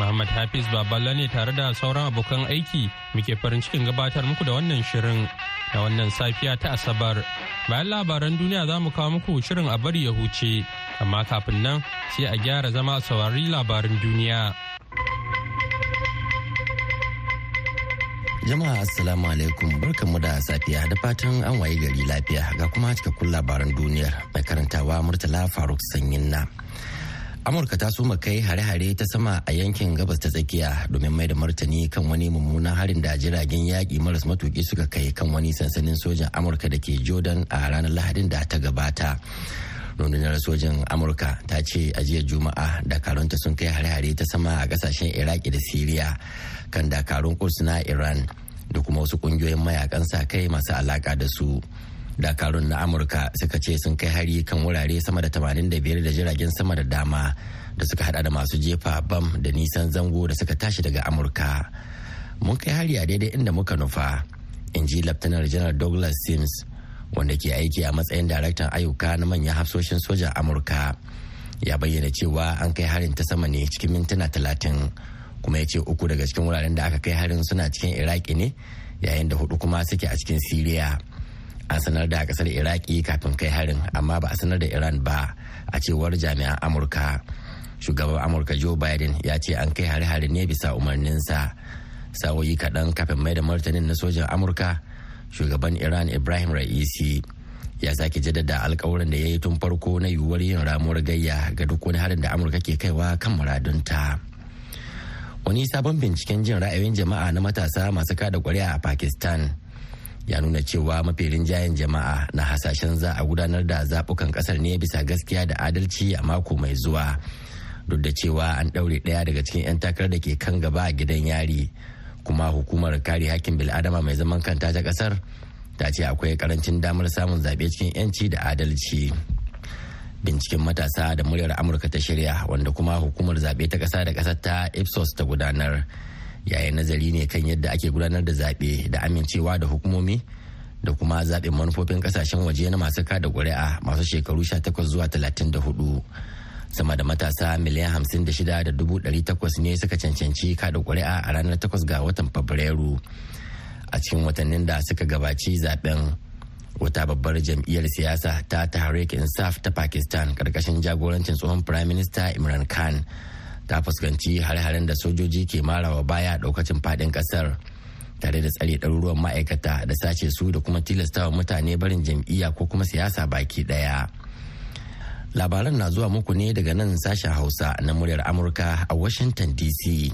Muhammad Hafiz Baballa ne tare da sauran abokan aiki muke farin cikin gabatar muku da wannan shirin da wannan safiya ta Asabar. Bayan labaran duniya za mu kawo muku shirin a bari ya huce, amma kafin nan sai a gyara zama a saurari labarin duniya. Jama'a Assalamu alaikum barkanmu da safiya da fatan an waye gari lafiya ga kuma cikakkun labaran duniyar mai karantawa Murtala Faruk Sanyin na. Amurka ta soma kai hare-hare ta sama a yankin gabas ta tsakiya domin mai da martani kan wani mummunan harin da jiragen yaƙi maras matuƙi suka kai kan wani sansanin sojan amurka da ke jordan a ranar lahadin da ta gabata. Rundunar sojan amurka ta ce a jiya juma'a dakarunta sun kai hare-hare ta sama a ƙasashen iraki da siriya kan dakarun kursuna iran da kuma wasu ƙungiyoyin mayaƙan sa kai masu alaka da su. Dakarun na amurka suka ce sun kai hari kan wurare sama da 85 da jiragen sama da dama da suka hada da masu jefa bam da nisan zango da suka tashi daga amurka. Mun kai hari a daidai inda muka nufa in ji laftanar janar douglas sims wanda ke aiki a matsayin daraktan ayyuka na manyan hafsoshin sojan amurka. Ya bayyana cewa an kai harin ta sama ne cikin mintuna talatin kuma ya ce uku daga cikin wuraren da aka kai harin suna cikin iraki ne yayin da huɗu kuma suke a cikin siriya. An sanar da ƙasar iraki kafin kai harin amma ba a sanar da iran ba. A cewar jami'an amurka shugaban amurka joe biden ya ce an kai hare-hare ne bisa umarninsa. Sa'o'i kaɗan kafin mai da martanin na sojan amurka shugaban iran ibrahim ra'isi ya sake jaddada alkawarin da ya yi tun farko na yiwuwar yin ramuwar gayya ga duk wani harin da amurka ke kaiwa kan muradunta. Wani sabon binciken jin ra'ayoyin jama'a na matasa masu kada ƙuri'a a pakistan ya nuna cewa mafi rinjayen jama'a na hasashen za a gudanar da zaɓukan ƙasar ne bisa gaskiya da adalci a mako mai zuwa. Duk da cewa an ɗaure ɗaya daga cikin 'yan takarar da ke kan gaba a gidan yari kuma hukumar kare hakkin bil'adama mai zaman kanta ta ƙasar ta ce akwai ƙarancin damar samun zaɓe cikin 'yanci da adalci. Binciken matasa da muryar amurka ta shirya wanda kuma hukumar zaɓe ta ƙasa da ƙasar ta ipsos ta gudanar yayin nazari ne kan yadda ake gudanar da zaɓe da amincewa da hukumomi da kuma zaɓen manufofin ƙasashen waje na masu kada ƙuri'a masu shekaru 18 zuwa 34 sama da matasa miliyan 56 da dubu takwas ne suka cancanci kada ƙuri'a a ranar 8 ga watan fabrairu. A cikin watannin da suka gabaci zaɓen wata babbar jam'iyyar siyasa ta tahrik insaf ta pakistan ƙarƙashin jagorancin tsohon prime minister imran khan ta fuskanci hare-haren da sojoji ke marawa baya daukacin faɗin ƙasar tare da tsare ɗaruruwan ma'aikata da sace su da kuma tilastawa mutane barin jam'iyya ko kuma siyasa baki ɗaya. labaran na zuwa muku ne daga nan sashen hausa na muryar amurka a washington dc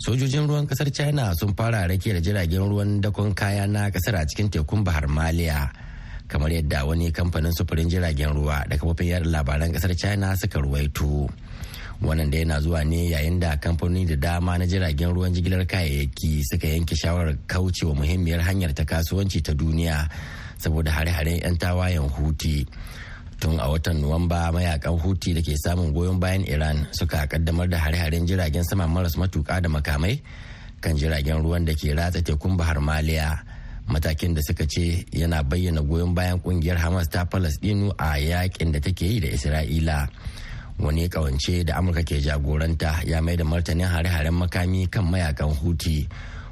sojojin ruwan ƙasar china sun fara rake da jiragen ruwan dakon kaya na ƙasar a cikin tekun bahar maliya kamar yadda wani kamfanin sufurin jiragen ruwa da kafofin yada labaran ƙasar china suka ruwaito wannan da yana zuwa ne yayin da kamfanoni da dama na jiragen ruwan jigilar kayayyaki suka yanke shawarar kaucewa muhimmiyar hanyar ta kasuwanci ta duniya saboda hare-haren 'yan tawayen huti tun a watan nuwamba mayaƙan huti da ke samun goyon bayan iran suka kaddamar da hare-haren jiragen sama maras matuka da makamai kan jiragen ruwan da ke ratsa tekun bahar maliya. Matakin da suka ce yana bayyana goyon bayan ƙungiyar hamas ta palestinu a yaƙin da take yi da isra'ila. Wani kawance da amurka ke jagoranta ya mai da martanin hare-haren makami kan mayaƙan huti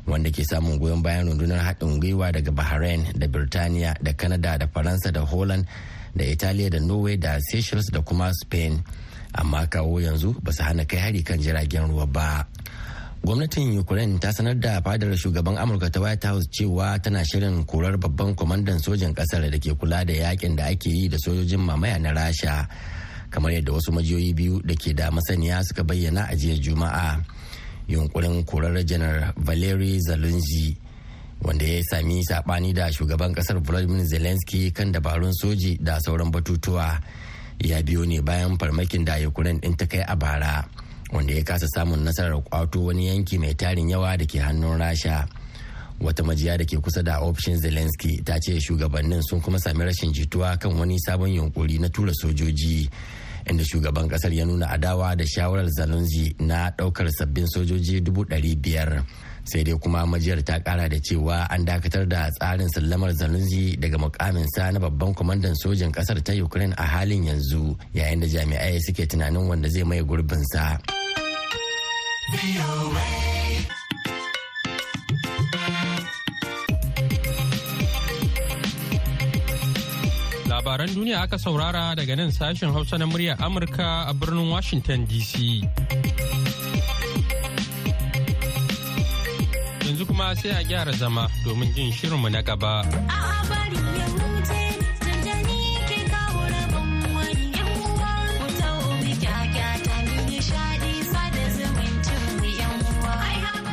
wanda ke samun goyon bayan rundunar haɗin gwiwa daga bahrain da birtaniya da canada da faransa da holland da italiya da norway da seychelles da kuma spain. Amma kawo yanzu ba su hana kai hari kan jiragen ruwa ba. Gwamnatin ukraine ta sanar da fadar shugaban amurka ta white house cewa tana shirin korar babban kwamandan sojin ƙasar da ke kula da yaƙin da ake yi da sojojin mamaya na rasha. Kamar yadda wasu majiyoyi biyu da ke da masaniya suka bayyana a jiya juma'a. Yunkurin korar janar valeri zalunzi wanda ya sami saɓani da shugaban ƙasar vladimir zelensky kan dabarun soji da sauran batutuwa ya biyo ne bayan farmakin da ukraine din ta kai a bara wanda ya kasa samun nasarar kwato wani yanki mai tarin yawa da ke hannun rasha. Wata majiya da ke kusa da ofishin zelensky ta ce shugabannin sun kuma sami rashin jituwa kan wani sabon yunkuri na tura sojoji inda shugaban ƙasar ya nuna adawa da shawarar zalunzi na ɗaukar sabbin sojoji dubu biyar sai dai kuma majiyar ta kara da cewa an dakatar da tsarin sallamar zalunzi daga mukaminsa na babban kwamandan sojin ƙasar ta ukraine a halin yanzu yayin da jami'ai suke tunanin wanda zai mai gurbinsa. Labaran duniya aka saurara daga nan sashen Hausa na muryar Amurka a birnin Washington DC. Yanzu kuma sai a gyara zama domin jin shirinmu na gaba.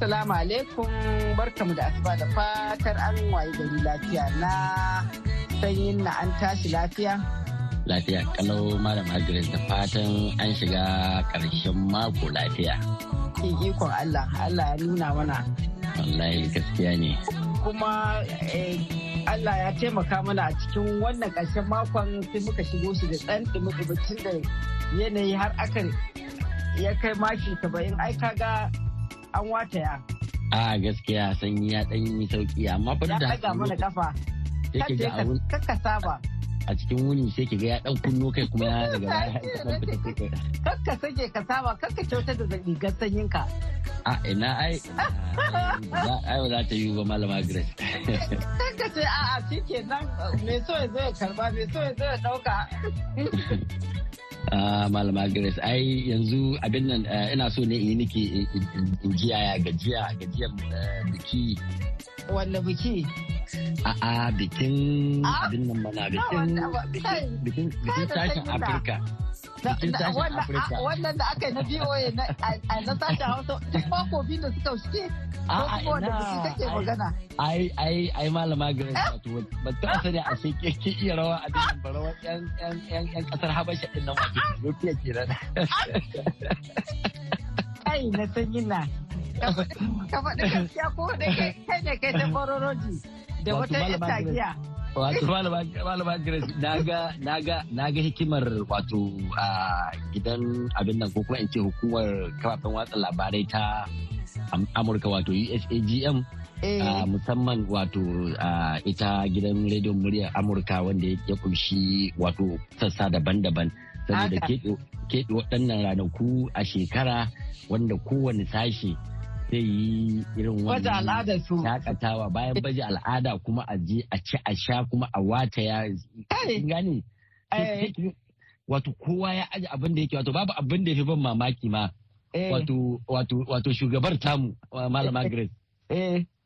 Assalamu alaikum barkamu da asuba da fatar an waye gari lafiya na sanyin na an tashi lafiya. Lafiya kalau Malam Margaret da fatan an shiga ƙarshen mako lafiya. Ikon Allah, Allah ya nuna mana. Wallahi gaskiya ne. Kuma eh, Allah ya taimaka mana a cikin wannan ƙarshen makon sai muka shigo shi da ɗan ɗumi da yanayi har aka ya kai maki saba'in ai kaga an wataya. A gaskiya sanyi ya ɗan yi sauƙi amma fa da haka mana kafa. Sai ga abun kakka saba. A cikin wuni sai ki ga ya ɗan kunno kai kuma ya daga baya Kakka sake ka saba kakka kyautar da rigar sanyin ka. A ina ai ai ba za ta yi ba malama Grace. Kakka ce a'a shi kenan me so ya zo ya karɓa me so ya zo ya ɗauka. Ah, malama grace ai yanzu abin nan eh, ina so ne in yi niki in jiya ya gajiya gajiyar eh, biki. Wanda biki? A'a bikin ah? abin nan mana bikin bikin tashin afirka. Wannan da aka yi na voa na sashen hausa duk mako biyu da suka shige ko kuma wanda biki kake magana. ai ai ai malama grace wato ba ta sani a sai ke iya rawa a cikin barawar yan yan yan ƙasar habasha ɗin nan wato. Ethiopia kenan ai na san yana ka faɗi gaskiya ko da kai ne kai ta kororoji da wata ita Wato malama Grace na ga na ga na ga hikimar wato a gidan abin nan ko kuma in ce hukumar kafafen watsa labarai ta Amurka wato USAGM eh. musamman wato ita gidan rediyon muryar Amurka wanda ya ƙunshi wato sassa daban-daban saboda keɓe waɗannan ranaku a shekara wanda kowane sashe zai yi irin wannan shaƙatawa. Bayan baje al'ada kuma a je a ci a sha kuma a wata ya gane? Wato kowa ya aji abin da yake wato babu abin da ya fi ban mamaki ma. Wato shugabar tamu malama grace.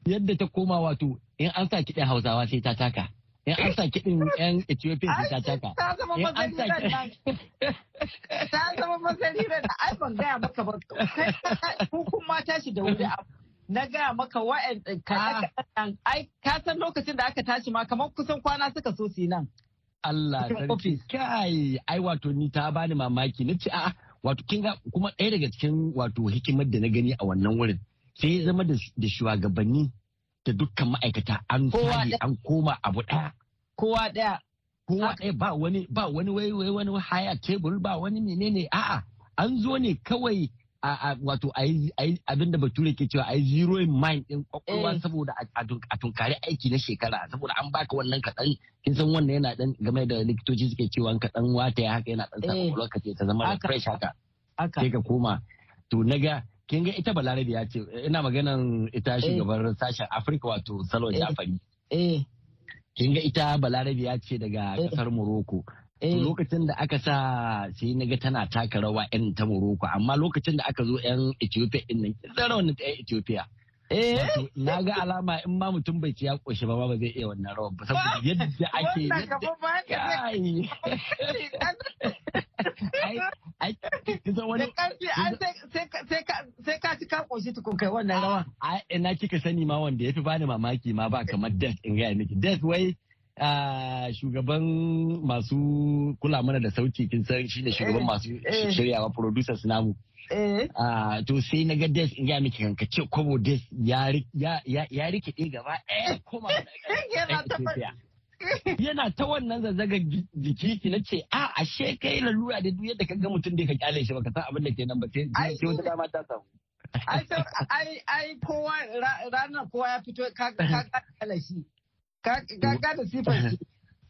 Yadda ta koma wato in an sa kiɗin hausawa sai ta taka. In an sa kiɗin yan ethiopia sai ta taka ta zama masariran ta zama masariran da ai ban gaya maka ba. Hukun ma tashi da wuri na gaya maka wa'yan kaɗan ai ka san lokacin da aka tashi ma kamar kusan kwana suka so su nan. Allah sarki. kai ai wato ni ta bani mamaki. Na ce a'a. Wato kin ga kuma ɗaya daga cikin wato hikimar da na gani a wannan wurin sai ya zama da shugabanni da dukkan ma'aikata an sadi an koma abu ɗaya. Kowa ɗaya. Kowa ɗaya ba wani ba wani wai wani haya tebur ba wani menene a'a an zo ne kawai wato abin da bature ke cewa a yi zero in mind din ƙwaƙwalwa eh. saboda a tunkari aiki na shekara saboda an baka wannan kaɗan kin san wannan yana dan game da likitoci suke cewa kaɗan wata ya haka yana dan sa eh. ƙwaƙwalwa ka ce ta zama fresh haka sai ka koma to na ga kin ga ita balarabe ya ce ina maganan ita eh. shugabar sashen afirka wato salon jafari kin ga ita balarabe ya ce daga ƙasar morocco Eh. lokacin da aka sa sai na ga tana taka rawa yan ta Morocco amma lokacin da aka zo yan Ethiopia ɗin nan kin ta yan Ethiopia Eh. Na ga alama in ma mutum bai ci ya koshi ba ba zai iya wannan rawan ba saboda yadda ake sai ka ci ka koshi tukun kai wannan rawan. Ina kika sani ma wanda ya fi bani mamaki ma ba kamar Death in gaya miki. Death wai shugaban masu kula mana da sauti kin san shi ne shugaban eh, masu eh. shiryawa producers namu. Eh. To sai na ga Des in ya miki kanka ce kobo Des ya rikide gaba ɗaya koma yana ta wannan zazzaga jiki ki na ce a ashe kai lalura da duk yadda ka ga mutum da ka ƙyale shi baka san abin da ke nan ba sai wata dama ta samu. ai kowa ranar kowa ya fito ka kala shi Ka da sifar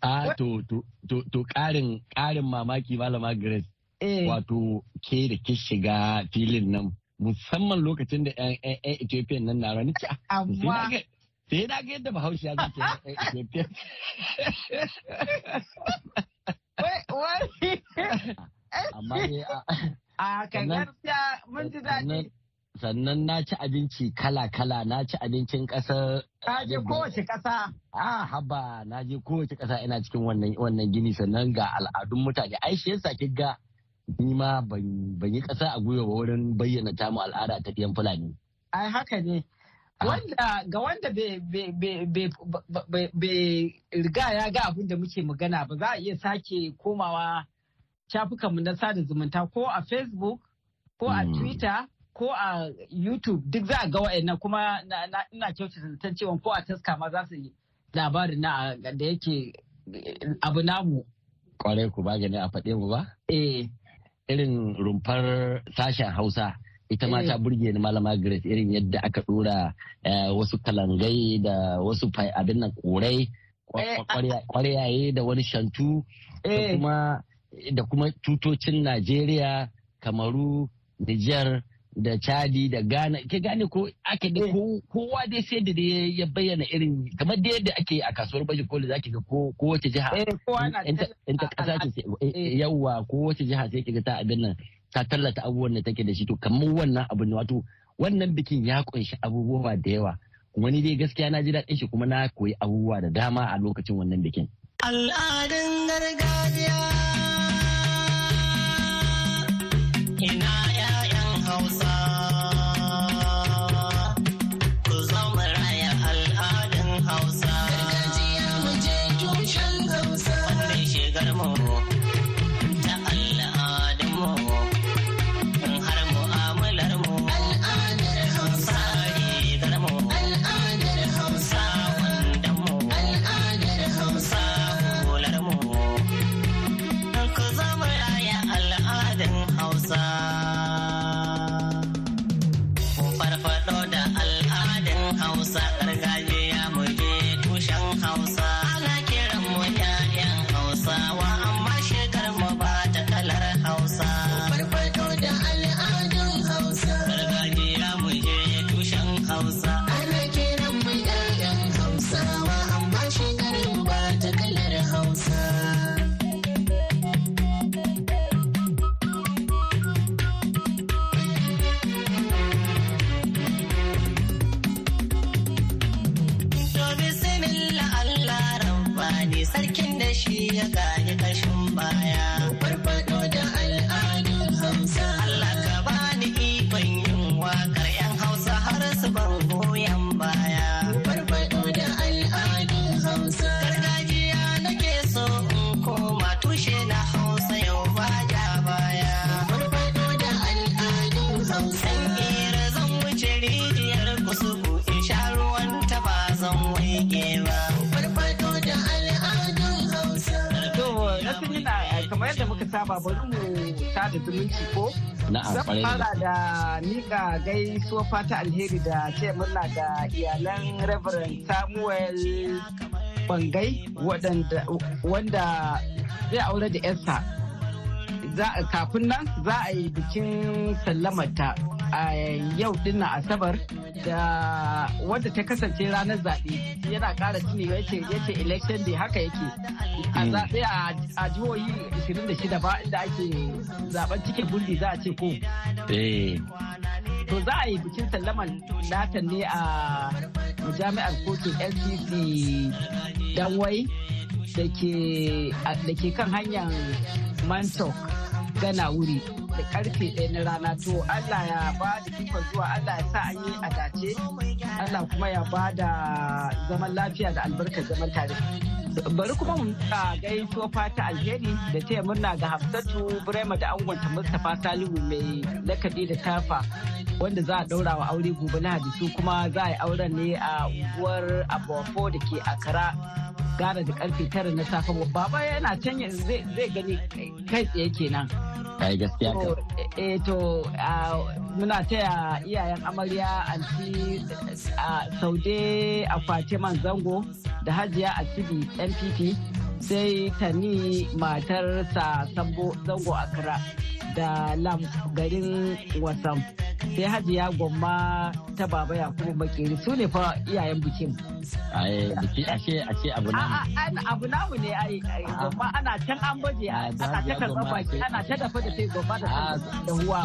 A to to ƙarin ƙarin mamaki malama Grace. Eh. Wato ke da ke shiga filin nan musamman lokacin da 'yan Ethiopia nan na rani ci. Amma. Sai na ga yadda Bahaushe ya zuke 'yan Ethiopia. Amma ne a. gaskiya mun ji daɗi. sannan na ci abinci kala-kala na ci abincin ƙasar. Na je kowace ƙasa. Ah haba na je kowace ƙasa ina cikin wannan gini sannan ga al'adun mutane ai shi yasa ga ni ma ban yi ƙasa a gwiwa ba wurin bayyana tamu al'ada ta fiyan fulani. Ai haka ne. Wanda ga wanda bai riga ya ga abin da muke magana ba za a iya sake komawa shafukanmu na sada zumunta ko a Facebook ko a hmm. Twitter ko a YouTube duk za a ga wa'annan kuma ina kyautata zaton cewa ko a taska ma za su yi labarin na da yake abu namu. Kwarai ku ba gani a faɗe mu ba? Eh. Irin rumfar sashen Hausa ita ma ta eh. burge ni malama Grace irin yadda aka ɗora eh, wasu kalangai da wasu abin nan korai kwaryaye da wani shantu da kuma tutocin Najeriya, Kamaru, Nijar. Da chadi da ghana. Ke gane ko ake da kowa dai sai da ya bayyana irin kamar da yadda ake a kasuwar baje koli zaki ga ko wace jiha in ta kasa ce yawa ko wace jiha sai kiga ta abin nan ta tallata abubuwan da take da shi. To kamar wannan abu ne wato wannan bikin ya ƙunshi abubuwa da yawa. Wani dai gaskiya na ji daɗin shi kuma na koyi abubuwa da dama a lokacin wannan bikin. Al'adun gargajiya. Ina saba Zan fara da nika gaisuwa fata alheri da ce murna da iyalan Reverend Samuel Bangai wanda zai aure da yarsa. Kafin nan za a yi bikin sallamata a yau ɗin nan Asabar. da wadda ta kasance ranar zaɓe yana ƙara tuni ya ce ya ce election day haka yake a hmm. zaɓe a jihohi 26 ba inda ake zaɓen cikin gurbi za a ce ko eh. to za a yi bikin sallaman latan ne a jami'ar kotun lcc danwai da ke kan hanyar mantok gana wuri da ƙarfe ɗaya na rana. To Allah ya ba da kifar zuwa Allah ya sa an yi a dace. Allah kuma ya ba da zaman lafiya da albarkar zaman tare. bari kuma mu ka gaisuwa fata alheri da taya murna ga Hafsatu Burema da angonta Mustapha Salihu mai lakabi da tafa wanda za a daura wa aure gobe Lahadi. Su kuma za a yi auren ne a unguwar Abofo da ke Akara gara da ƙarfe tara na safe. Baba yana can zai gani kai tsaye kenan. Kai gaskiya ka eh to muna taya iyayen amarya anti saude a fatiman zango da hajiya a cibi npp sai tani matarsa zango akra da lam garin wasam. Sai hajiya gwamma ta baba yakubu makeri. Su ne fa iyayen bikin. Biki ashe ashe abu namu abu namu ne ai gwamma ana can an baje ana ta karɓar baki ana ta dafa da sai gwamma da da huwa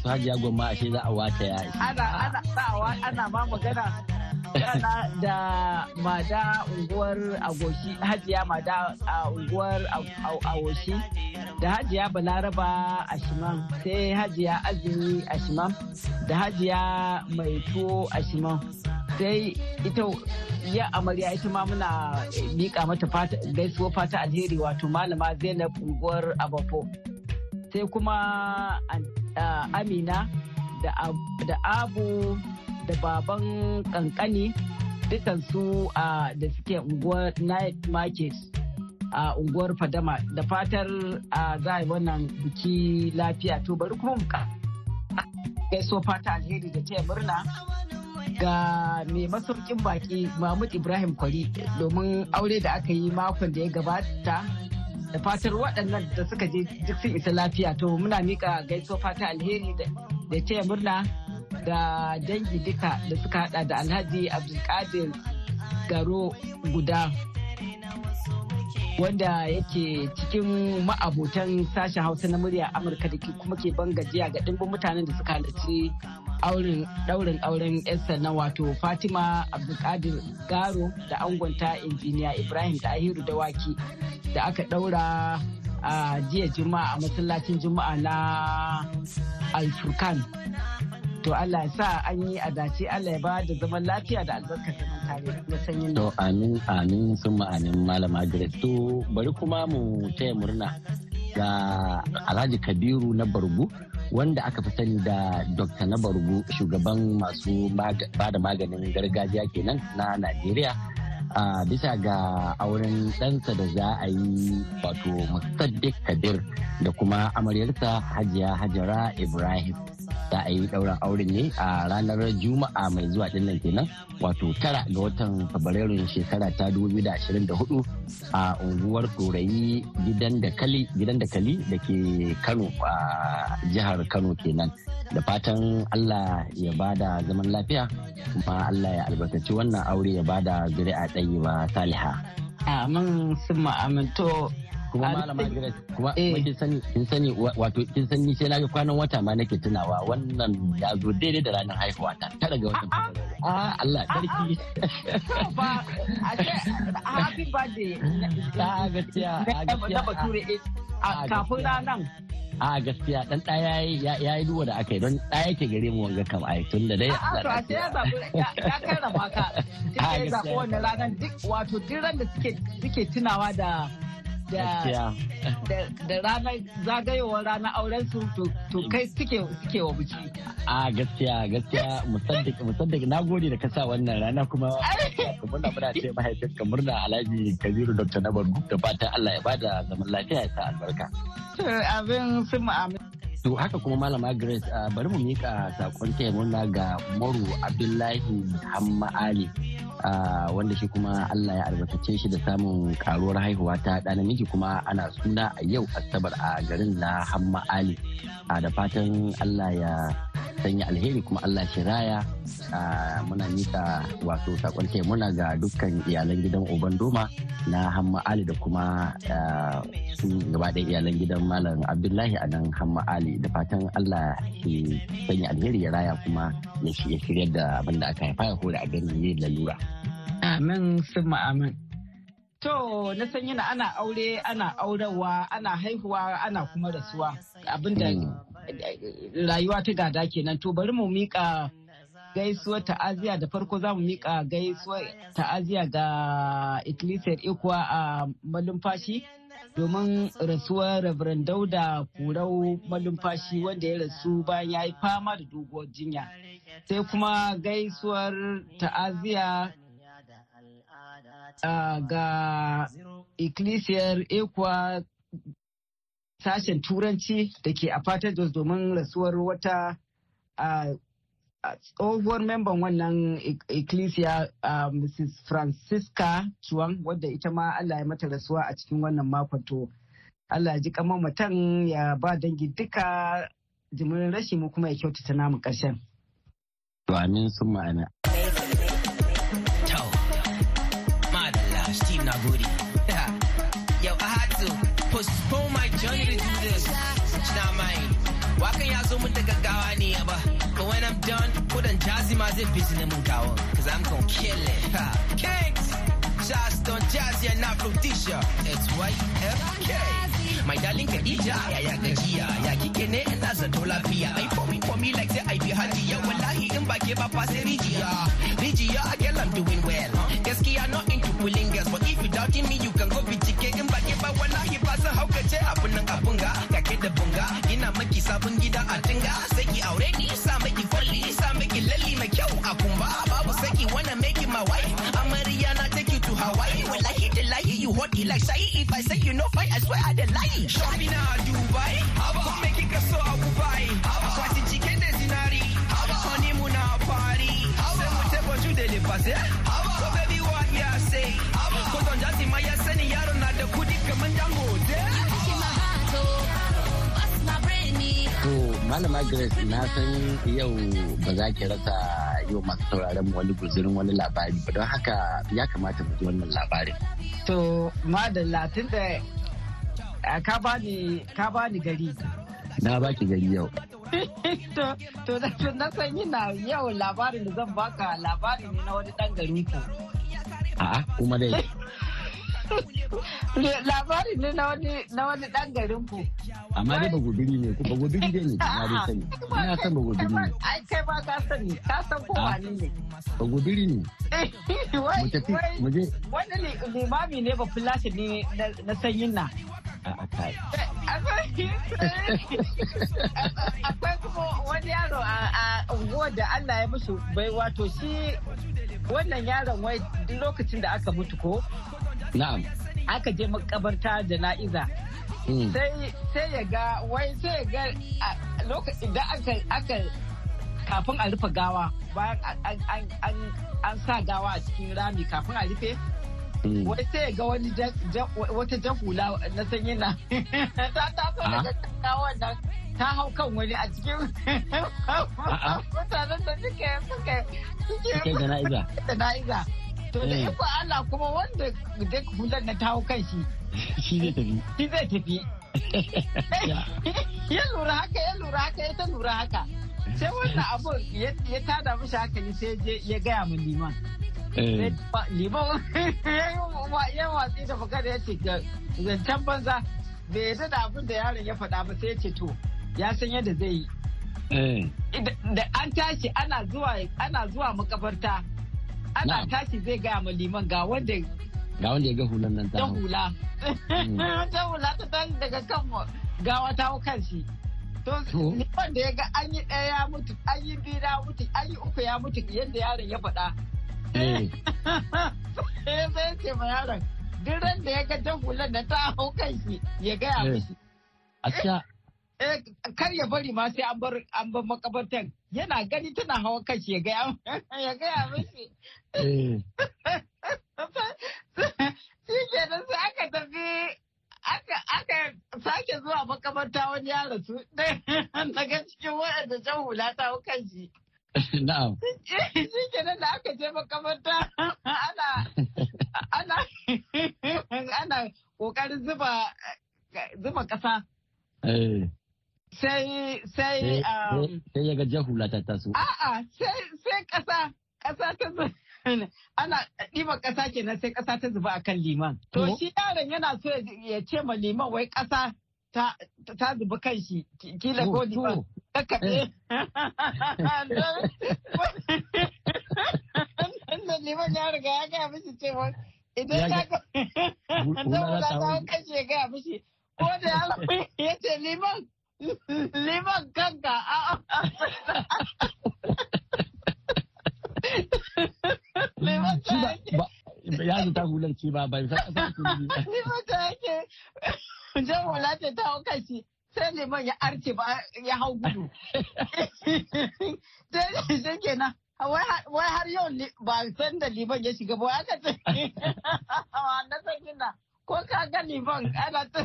su hajiya gwamma ashe za a wata ya ana ana ana ma magana da mada unguwar agoshi hajiya mada a unguwar agoshi da hajiya balaraba a shiman sai hajiya azumi a shiman da hajiya mai tuwo a shiman sai ita ya amarya ita ma muna miƙa mata gaisuwa fata alheri wato malama zainab unguwar abafo. Sai kuma amina da abu da baban kankani dukansu da suke unguwar night market. A unguwar fadama. Da fatar a yi wannan biki lafiya. To bari kuma mu gaiso fata alheri da taya murna ga mai masaukin baki mahmud ibrahim kwari domin aure da aka yi makon da ya gabata. Da fatar waɗannan da suka je duk sun isa lafiya. To muna mika gaiso fata alheri da taya murna da dangi duka da suka hada da alhaji abdulkadir garo guda. Wanda yake cikin ma'abotan sashen hausa na murya amurka da kuma ke ban gajiya ga dimbin mutanen da suka halarci daurin auren yarsa na wato fatima abdulkadir garo da angonta injiniya ibrahim tahiru dawaki da aka daura a jiya juma'a a masallacin juma'a na alfurkan to Allah ya sa an yi a dace Allah ya ba da zaman lafiya da albarkar tare na sanyin to amin amin sun ma'anin malama Grace to bari kuma mu taya murna ga Alhaji Kabiru na Bargu wanda aka fi sani da Dr. na Bargu shugaban masu ba da maganin gargajiya kenan na Najeriya. a bisa ga auren ɗansa da za a yi wato musaddiq kabir da kuma amaryarsa hajiya hajara ibrahim za a yi ɗaurin auren ne a ranar juma'a mai zuwa ɗin nan kenan wato tara ga watan fabrairun shekara ta 2024 a unguwar ɗorayi gidan da kali gidan da kali da ke kano a jihar kano kenan. Da fatan allah ya ba da zaman lafiya kuma allah ya albarkaci wannan aure ya ba da zuri'a ɗaya ba saliha. Amin sun ma'aminto kuma malama Grace kuma kin sani kin sani wato kin sani sai na ga kwanan wata ma nake tunawa wannan ya zo daidai da ranar haihuwa ta tara ga watan a Allah sarki. Ba a ce happy birthday. Ta gaskiya na bature kafin ranar a gaskiya dan ɗaya ya yi duwa da aka yi don ɗaya yake gare mu wanga kam ai tun da dai a to a sai ya zaɓi ya karrama ka. Sai ya wannan ranar duk wato duk ran da suke tunawa da da ranar zagayowar ranar auren su to kai suke suke wa biki. A gaskiya gaskiya musaddik na gode da kasa wannan rana kuma muna muna ce mahaifin ka murna Alhaji Kabiru Dr. Nabar da fatan Allah ya ba da zaman lafiya ya sa albarka. Abin sun amin. To haka kuma Malama Grace bari mu mika saƙon taya murna ga Moru Abdullahi Hamma Ali wanda shi kuma Allah ya albarkace shi da samun karuwar haihuwa ta ɗa namiji kuma ana suna a yau Asabar a garin na Hamma Ali. Da fatan Allah ya sanya alheri kuma Allah shi raya muna mika wato saƙon murna ga dukkan iyalan gidan Oban Doma na Hamma Ali da kuma su gaba da iyalan gidan Malam Abdullahi a nan Hamma Ali da fatan Allah ke sanya alheri ya raya kuma ya shirya da abin da aka haifa ya hore a gani ne lalura. Amin sun amin. To na san yana ana aure ana aurewa ana haihuwa ana kuma rasuwa abin da rayuwa ta gada kenan to bari mu mika gaisuwar ta'aziya da farko za mu mika gaisuwar ta'aziya ga ikkilisiyar ikuwa a malumfashi domin rasuwar Reverend Dauda Kurau malumfashi wanda ya rasu bayan ya yi fama da doguwar jinya. Sai kuma gaisuwar ta'aziya ga ikkilisiyar ekwa sashen turanci da ke a fatar Jos domin rasuwar wata tsohuwar memban wannan ecclesia mrs francisca chuang wadda ita ma allah ya mata rasuwa a cikin wannan makon to allah ya ji kamar matan ya ba dangi duka jimirin rashi mu kuma ya kyautata namu ƙarshen. to amin sun ma'ana Steve had to postpone my journey to do this. It's not mine. Wakan ya zo mun da gaggawa ne ba. But when I'm done, kudan jazzy ma busy na mun kawo. Cause I'm gonna kill it. Ha. Kings! Shots don jazzy and not Rhodesia. It's YFK. My darling Khadija, ya ya gajiya, ya kike ne ina zato lafiya. Ai for me, for me like say I be hajiya. Wallahi in ba ke ba fa sai rijiya. Rijiya, a girl I'm doing well. Gaskiya not into pulling girls, but if you doubting me, you haukace abun nan abun ga. Kake da bunga, ina maki sabon gida a tinga. Sai ki aure ni, sa maki kwalli, sa maki lalli mai kyau a kumba. Babu saki wanna make it my wife. Amarya na take you to Hawaii. Wallahi layi you hot like sai if I say you no fight, I swear I the lie. Shopping a Dubai, come make it so a Dubai. Kwati Malama Grace na san yau ba za ki rasa yau masu sauraron mu wani guzurin wani labari ba don haka ya kamata mu ji wannan labarin. To madalla tun da ka bani ka bani gari. Na baki gari yau. to na san yana yau labarin da zan baka labari ne na wani dan garin ku. A'a kuma dai. Labari ne na wani na wani dan garin ku. Amma dai bagobiri ne, bagobiri dai ne, na dai sani. Ina san bagobiri ne. Ai kai ba ka sani, ka san ko wani ne. Bagobiri ne. Mu tafi, mu je. Wani limami ne ba fulashi ne na sanyin na. Kai. Akwai kuma wani yaro a unguwar da Allah ya musu bai wato shi wannan yaron wai duk lokacin da aka mutu ko Na'am. aka je makabarta jana'iza. Sai ya ga wai sai ya ga lokacin da aka aka kafin a rufe gawa bayan an sa gawa a cikin rami kafin a rufe wai sai ga wani wata jahula na sanyi na ta taso daga gawan nan ta hau kan wani a cikin mutanen da suke suke suke jana'iza. to da iko Allah kuma wanda da hular na ta hau kan shi shi zai tafi. shi zai tafi. Ya. Lura haka ya lura haka ya ta lura haka. Sai wannan abu ya tada mishi hankali sai ya gaya min liman. Liman ya watsi da magana ya ce zancen banza. Bai yadda da abin da yaron ya faɗa ba sai ya ce to ya san yadda zai yi. Da an tashi ana zuwa ana zuwa makabarta ana tashi zai gaya ma liman ga wanda ga wanda ya ga hulan nan ta hula. Ta hula ta tashi daga kan gawa ta hau kan shi. To liman da ya ga an yi ɗaya ya mutu an yi biyu ya mutu an yi uku ya mutu yadda yaron ya faɗa. Sai sai ce ma yaron duk ran da ya ga jan hulan da ta hau kan shi ya gaya mishi. Kar ya bari ma sai an bar an bar makabartan. Yana gani tana hawa kashi ya gaya ya gaya mishi. Shi ke nan sai aka tafi aka aka sake zuwa makabarta wani ya rasu. Daga cikin waɗanda jan hula ta hau kashi Na'am. Shi ke nan da aka je makabarta ana ana ana ƙoƙarin zuba zuba kasa. Sai sai sai ya ga jahula ta taso. A'a sai sai kasa kasa ta ana ɗiba kasa kenan sai kasa ta zuba akan liman. To shi yaron yana so ya ce ma liman wai kasa ta ta zuba kan shi kila ko liman kakkaɓe wannan liman ya riga ya gaya mishi cewa idan ya ga zama ta kashe ya gaya mishi. Ko da ya ce liman liman kanka liman ta yake. ya zata hular ce ba bai san ƙasar su ne liman ta yake. Jan hula ta hau kashi sai liman ya arce ba ya hau gudu. Sai shi kenan. Wai har yau ba san da liman ya shiga ba aka ce na san gina ko ka ga liman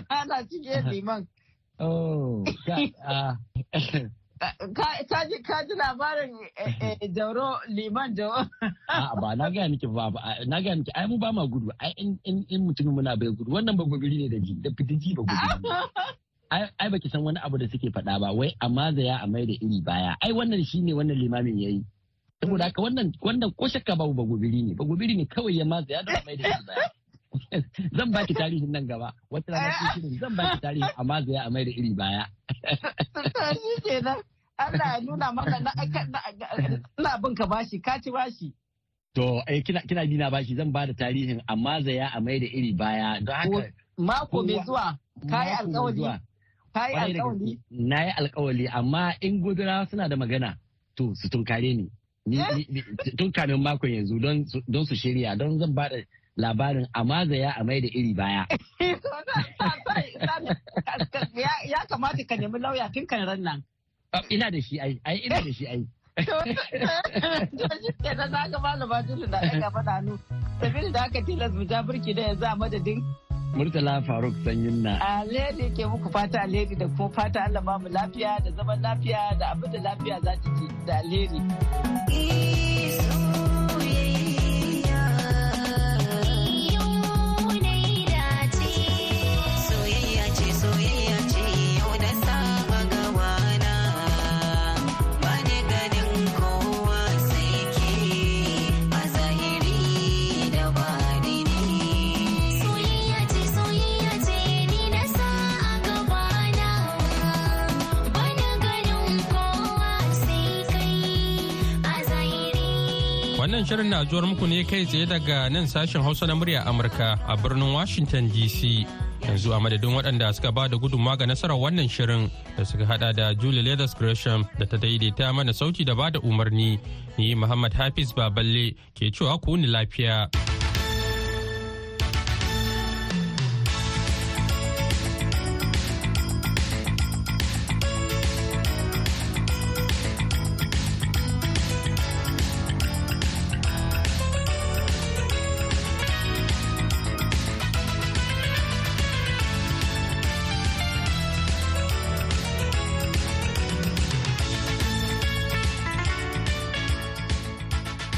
ana cike liman. Oh, ka ji ka ji labarin jauro liman jauro. ba na gaya miki ba na gaya miki ai mu ba ma gudu. Ai in in mutumin muna bai gudu wannan ba gobiri ne da ji da fitiji ba gudu. Ai baki san wani abu da suke faɗa ba wai amma da ya amai da iri baya. Ai wannan shine wannan limamin yayi saboda haka wannan wannan ko shakka babu ba gobiri ne ba gobiri ne kawai ya maza ya da amai da iri baya. zan baki tarihin nan gaba wata rana ce shirin zan baki tarihin amma zai a mai da iri baya. Shi kenan Allah ya nuna maka na bin ka bashi ka ci bashi. To eh kina kina dina bashi zan ba da tarihin amma zai a mai da iri baya don haka. Mako mai zuwa kayi alkawali. Kayi alkawali. Na yi alkawali amma in gudura suna da magana to su tunkare ni. Tun kamin makon yanzu don su shirya don zan ba da labarin amaza ya amai da iri baya. Ya kamata ka nemi lauya tun kan ran nan. Ina da shi ai, ai ina da shi ai. shi ke nan na gaba da ɗaga faɗa hannu. Sabili da aka tilas mu ja burki da yanzu a madadin. Murtala Faruk Sanyin na. Alheri ke muku fata alheri da kuma fata Allah ba mu lafiya da zaman lafiya da abin da lafiya za ta ci da alheri. Wannan shirin na zuwar muku ne kai tsaye daga nan sashen Hausa na murya Amurka a birnin Washington DC. Yanzu a madadin waɗanda suka ba da gudunmawa ga nasarar wannan shirin da suka hada da Julie Leathers Gresham da ta daidaita mana sauti da ba da umarni. Ni Muhammad Hafiz Baballe ke cewa ku ni lafiya.